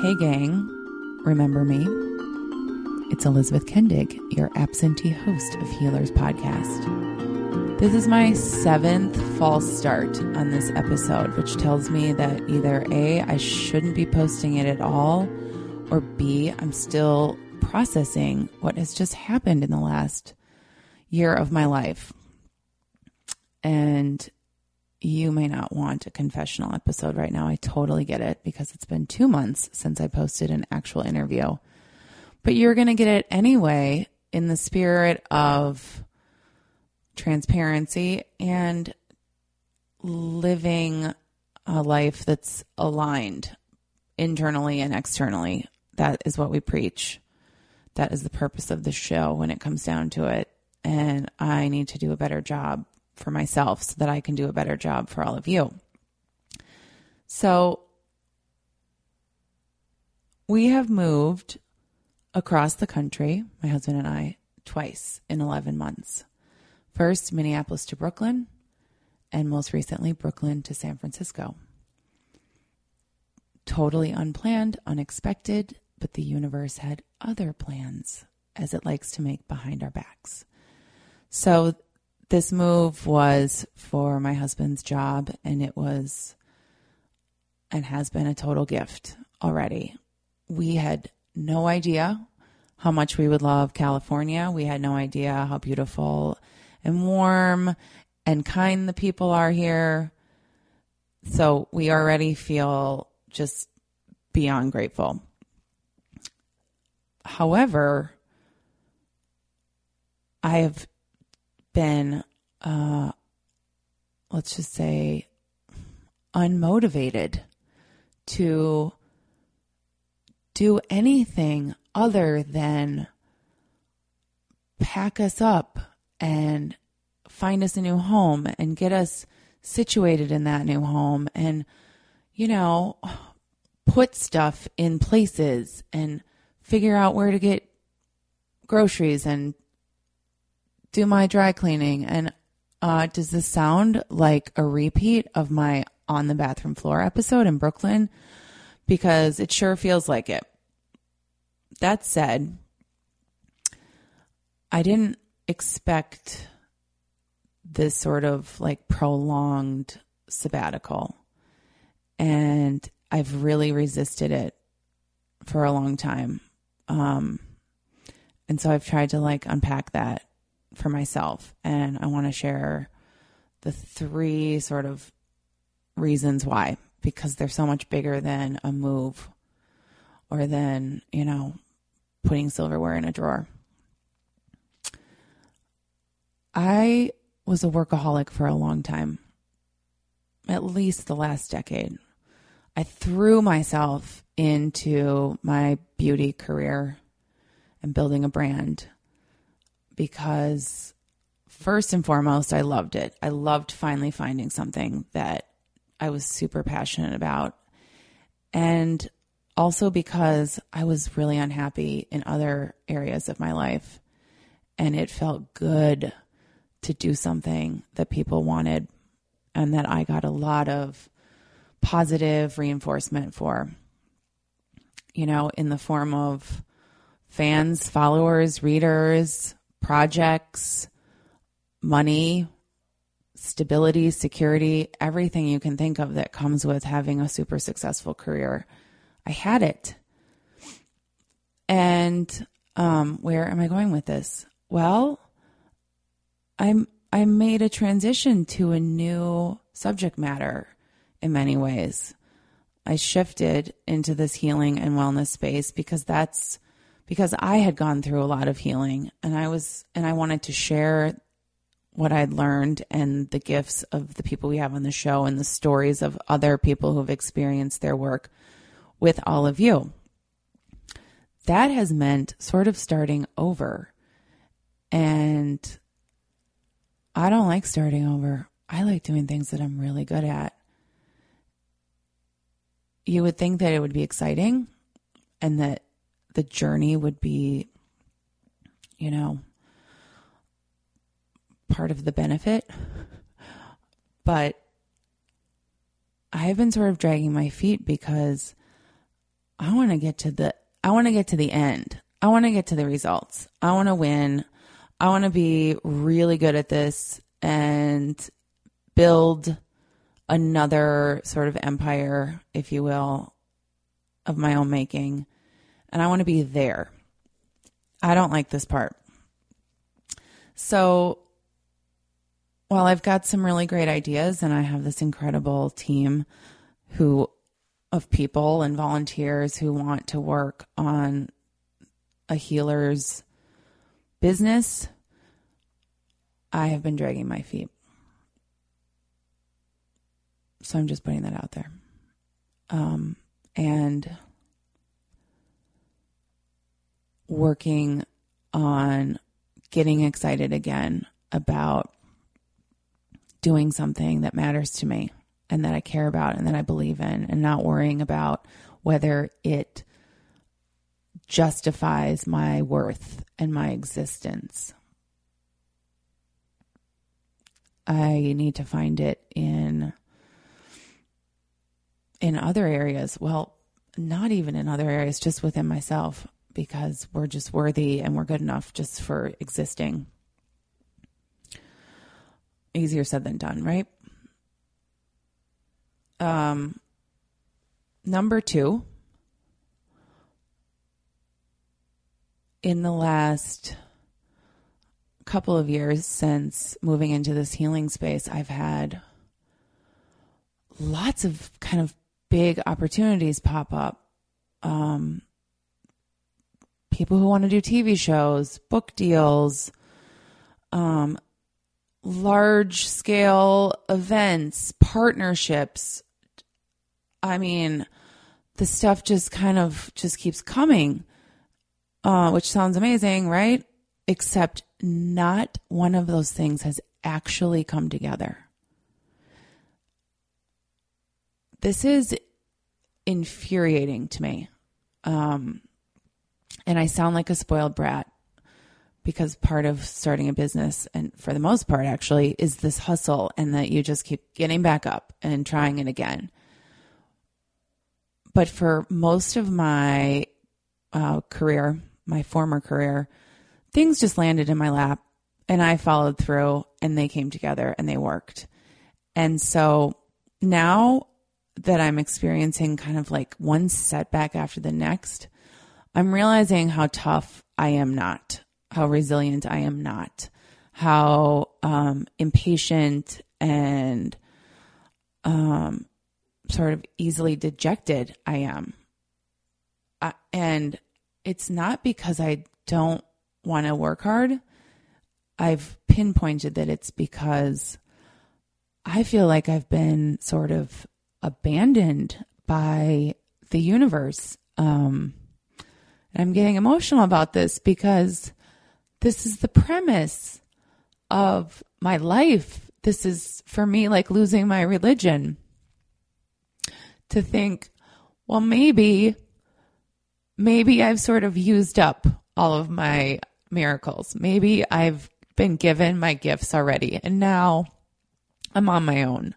Hey, gang, remember me? It's Elizabeth Kendig, your absentee host of Healers Podcast. This is my seventh false start on this episode, which tells me that either A, I shouldn't be posting it at all, or B, I'm still processing what has just happened in the last year of my life. And you may not want a confessional episode right now. I totally get it because it's been two months since I posted an actual interview. But you're going to get it anyway in the spirit of transparency and living a life that's aligned internally and externally. That is what we preach. That is the purpose of the show when it comes down to it. And I need to do a better job for myself so that I can do a better job for all of you. So we have moved across the country, my husband and I, twice in 11 months. First, Minneapolis to Brooklyn, and most recently, Brooklyn to San Francisco. Totally unplanned, unexpected, but the universe had other plans, as it likes to make behind our backs. So this move was for my husband's job, and it was and has been a total gift already. We had no idea how much we would love California. We had no idea how beautiful and warm and kind the people are here. So we already feel just beyond grateful. However, I have been, uh, let's just say, unmotivated to do anything other than pack us up and find us a new home and get us situated in that new home and, you know, put stuff in places and figure out where to get groceries and do my dry cleaning. And uh, does this sound like a repeat of my on the bathroom floor episode in Brooklyn? Because it sure feels like it. That said, I didn't expect this sort of like prolonged sabbatical. And I've really resisted it for a long time. Um, and so I've tried to like unpack that for myself. And I want to share the three sort of reasons why, because they're so much bigger than a move or than, you know, putting silverware in a drawer. I was a workaholic for a long time, at least the last decade. I threw myself into my beauty career and building a brand because first and foremost, I loved it. I loved finally finding something that I was super passionate about. And also because I was really unhappy in other areas of my life. And it felt good to do something that people wanted and that I got a lot of positive reinforcement for. You know, in the form of fans, followers, readers, projects, money, stability, security, everything you can think of that comes with having a super successful career. I had it. And um, where am I going with this? Well, I'm I made a transition to a new subject matter in many ways. I shifted into this healing and wellness space because that's because I had gone through a lot of healing and I was, and I wanted to share what I'd learned and the gifts of the people we have on the show and the stories of other people who've experienced their work with all of you. That has meant sort of starting over. And I don't like starting over. I like doing things that I'm really good at. You would think that it would be exciting and that the journey would be, you know, part of the benefit. But I've been sort of dragging my feet because I want to get to the I want to get to the end. I want to get to the results. I want to win. I want to be really good at this and build another sort of empire, if you will, of my own making. And I want to be there. I don't like this part. So while I've got some really great ideas and I have this incredible team who of people and volunteers who want to work on a healer's business, I have been dragging my feet. So I'm just putting that out there. Um, and working on getting excited again about doing something that matters to me and that I care about and that I believe in, and not worrying about whether it justifies my worth and my existence. I need to find it in in other areas. Well, not even in other areas, just within myself because we're just worthy and we're good enough just for existing. Easier said than done, right? Um, number two, in the last couple of years since moving into this healing space, I've had lots of kind of big opportunities pop up. Um, people who want to do TV shows, book deals, um, large scale events, partnerships. I mean, the stuff just kind of just keeps coming, uh, which sounds amazing, right? Except not one of those things has actually come together. This is infuriating to me. Um, and I sound like a spoiled brat because part of starting a business, and for the most part, actually, is this hustle and that you just keep getting back up and trying it again. But for most of my uh, career, my former career, things just landed in my lap and I followed through and they came together and they worked. And so now that I'm experiencing kind of like one setback after the next, I'm realizing how tough I am not, how resilient I am not, how um, impatient and um, sort of easily dejected I am. Uh, and it's not because I don't want to work hard. I've pinpointed that it's because I feel like I've been sort of abandoned by the universe. Um, and I'm getting emotional about this because this is the premise of my life. This is for me like losing my religion. To think, well, maybe, maybe I've sort of used up all of my miracles. Maybe I've been given my gifts already and now I'm on my own.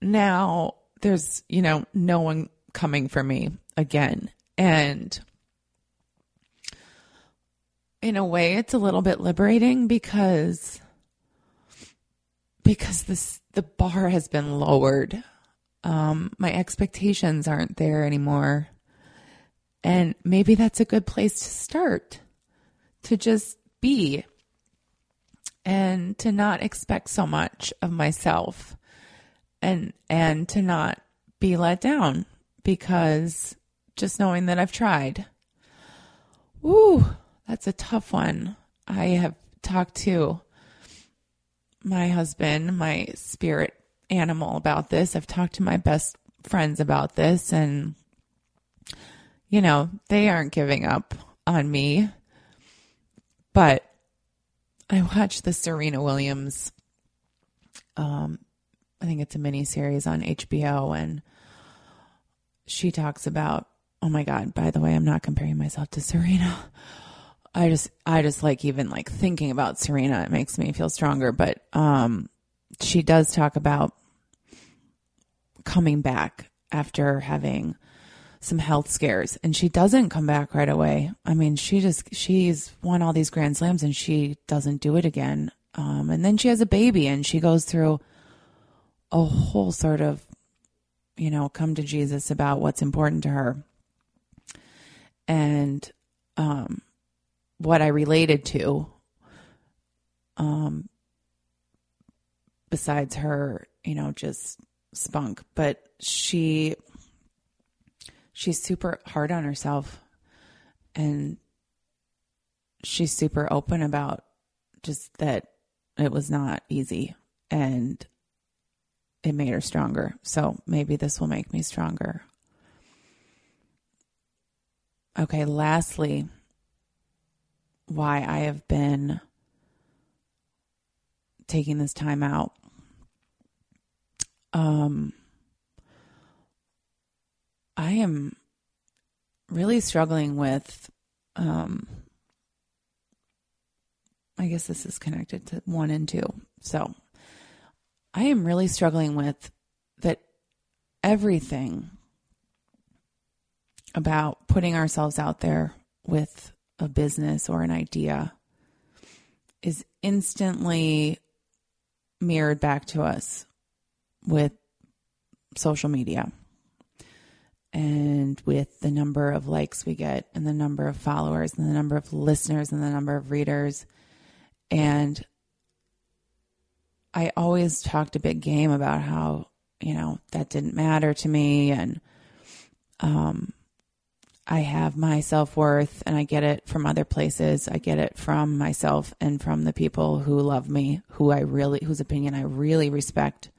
Now there's, you know, no one coming for me again. And in a way it's a little bit liberating because because this the bar has been lowered. Um, my expectations aren't there anymore. And maybe that's a good place to start. To just be and to not expect so much of myself and and to not be let down because just knowing that I've tried. Woo, that's a tough one. I have talked to my husband, my spirit animal about this. I've talked to my best friends about this and you know, they aren't giving up on me. But I watched the Serena Williams um I think it's a mini series on HBO, and she talks about. Oh my God! By the way, I'm not comparing myself to Serena. I just, I just like even like thinking about Serena. It makes me feel stronger. But um, she does talk about coming back after having some health scares and she doesn't come back right away. I mean, she just, she's won all these grand slams and she doesn't do it again. Um, and then she has a baby and she goes through a whole sort of, you know, come to Jesus about what's important to her. And, um, what I related to, um, besides her, you know, just spunk, but she, she's super hard on herself and she's super open about just that it was not easy and it made her stronger. So maybe this will make me stronger. Okay, lastly, why I have been taking this time out. Um, I am really struggling with, um, I guess this is connected to one and two. So I am really struggling with that everything about putting ourselves out there with a business or an idea is instantly mirrored back to us with social media and with the number of likes we get and the number of followers and the number of listeners and the number of readers. And I always talked a big game about how, you know, that didn't matter to me. And um I have my self worth and I get it from other places. I get it from myself and from the people who love me, who I really, whose opinion I really respect.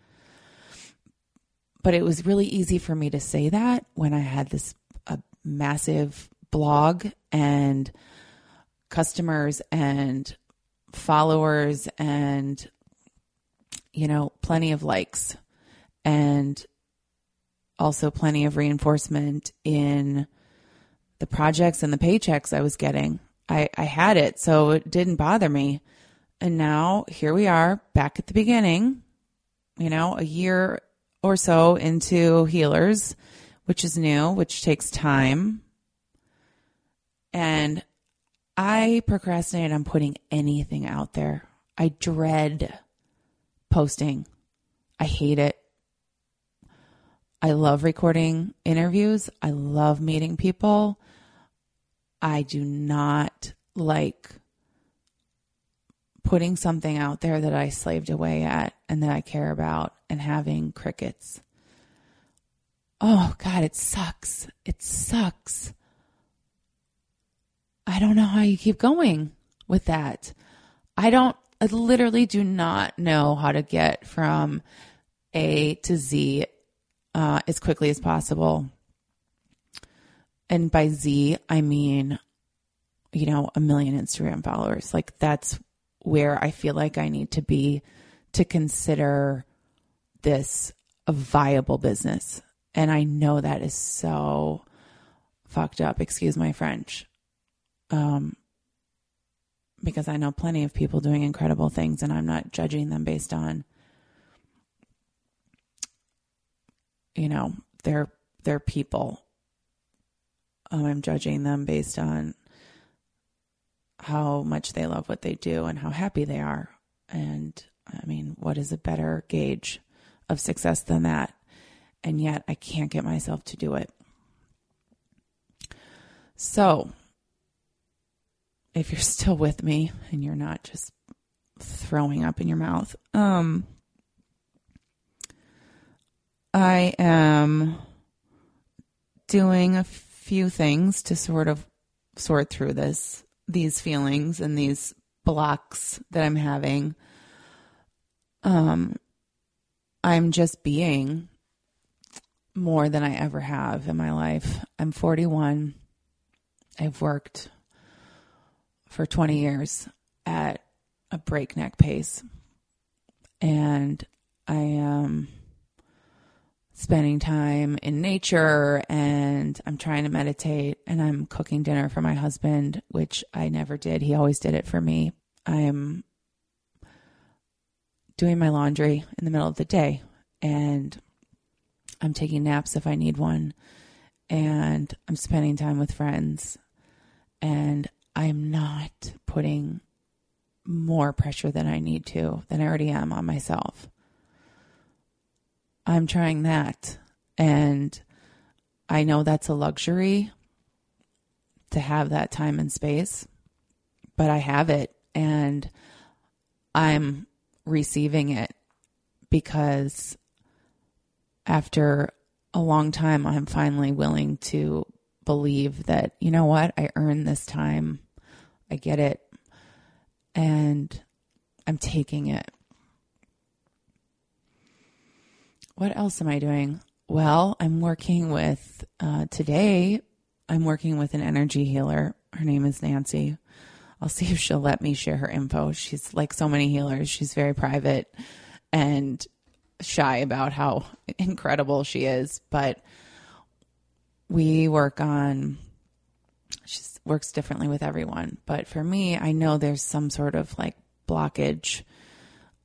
But it was really easy for me to say that when I had this a massive blog and customers and followers and, you know, plenty of likes and also plenty of reinforcement in the projects and the paychecks I was getting. I, I had it, so it didn't bother me. And now here we are back at the beginning, you know, a year or so into healers, which is new, which takes time. And I procrastinate on putting anything out there. I dread posting. I hate it. I love recording interviews. I love meeting people. I do not like putting something out there that I slaved away at and that I care about and having crickets. Oh, God, it sucks. It sucks. I don't know how you keep going with that. I don't, I literally do not know how to get from A to Z uh, as quickly as possible and by Z, I mean, you know, a million Instagram followers. Like that's where I feel like I need to be to consider this a viable business. And I know that is so fucked up, excuse my French. Um, because I know plenty of people doing incredible things and I'm not judging them based on you know, their their people um, I'm judging them based on how much they love what they do and how happy they are. And I mean, what is a better gauge of success than that? And yet I can't get myself to do it. So, if you're still with me and you're not just throwing up in your mouth, um, I am doing a few things to sort of sort through this, these feelings and these blocks that I'm having. Um, I'm just being more than I ever have in my life. I'm 41. I've worked for 20 years at a breakneck pace. And I am. Um, spending time in nature and I'm trying to meditate and I'm cooking dinner for my husband, which I never did. He always did it for me. I'm doing my laundry in the middle of the day and I'm taking naps if I need one. and I'm spending time with friends and I'm not putting more pressure than I need to, than I already am on myself. I'm trying that. And I know that's a luxury to have that time and space, but I have it and I'm receiving it because after a long time, I'm finally willing to believe that, you know what, I earned this time. I get it. And I'm taking it. What else am I doing? Well, I'm working with, uh, today, I'm working with an energy healer. Her name is Nancy. I'll see if she'll let me share her info. She's like so many healers, she's very private and shy about how incredible she is. But we work on, she works differently with everyone. But for me, I know there's some sort of like blockage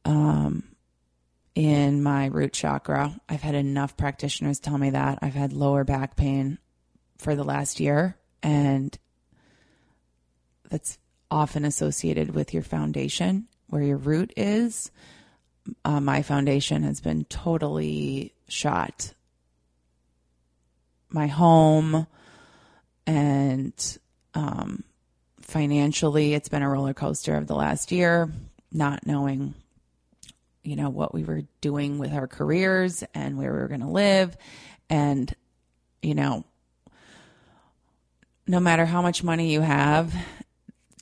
um, in my root chakra. I've had enough practitioners tell me that. I've had lower back pain for the last year, and that's often associated with your foundation, where your root is. Uh, my foundation has been totally shot. My home and um, financially, it's been a roller coaster of the last year, not knowing, you know, what we were doing with our careers and where we were going to live. And, you know, no matter how much money you have,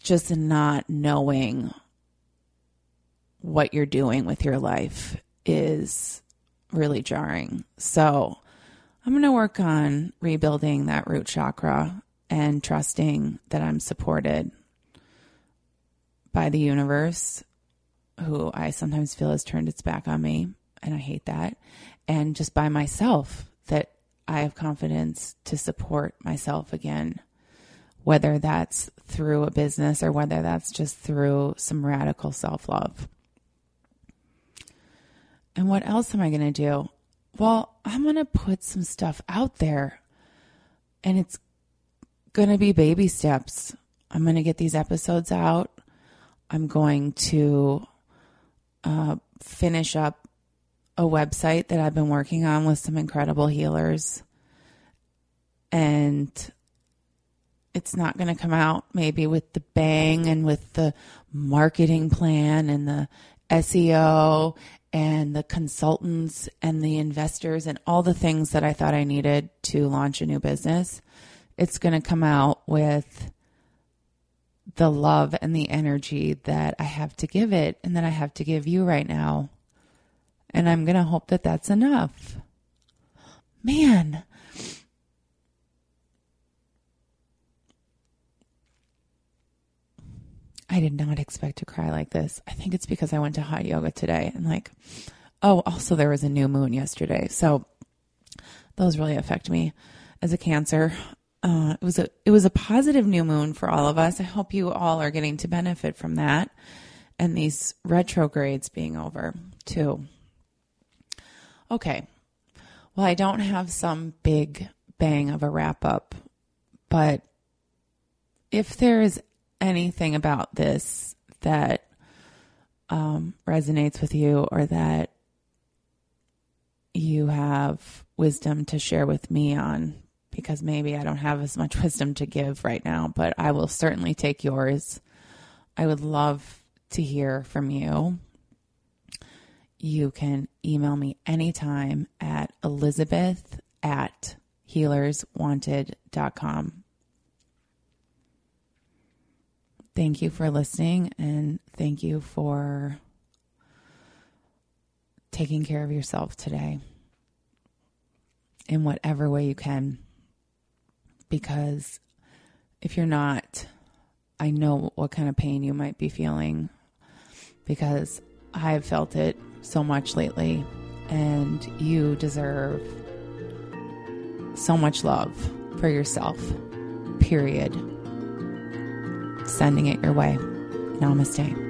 just not knowing what you're doing with your life is really jarring. So I'm going to work on rebuilding that root chakra and trusting that I'm supported by the universe, who I sometimes feel has turned its back on me. And I hate that. And just by myself, that I have confidence to support myself again, whether that's through a business or whether that's just through some radical self love. And what else am I going to do? Well, I'm going to put some stuff out there and it's going to be baby steps. I'm going to get these episodes out. I'm going to uh, finish up a website that I've been working on with some incredible healers. And it's not going to come out maybe with the bang and with the marketing plan and the SEO and the consultants and the investors and all the things that I thought I needed to launch a new business. It's going to come out with the love and the energy that I have to give it and that I have to give you right now. And I'm going to hope that that's enough. Man, I did not expect to cry like this. I think it's because I went to hot yoga today and like, oh, also there was a new moon yesterday. So those really affect me as a cancer. Uh, it was a it was a positive new moon for all of us. I hope you all are getting to benefit from that and these retrogrades being over too. Okay. Well, I don't have some big bang of a wrap up, but if there is anything about this that um, resonates with you or that you have wisdom to share with me on, because maybe I don't have as much wisdom to give right now, but I will certainly take yours. I would love to hear from you. You can email me anytime at elizabeth at healerswanted.com. thank you for listening and thank you for taking care of yourself today in whatever way you can. Because if you're not, I know what kind of pain you might be feeling because I've felt it so much lately, and you deserve so much love for yourself, period sending it your way. Namaste.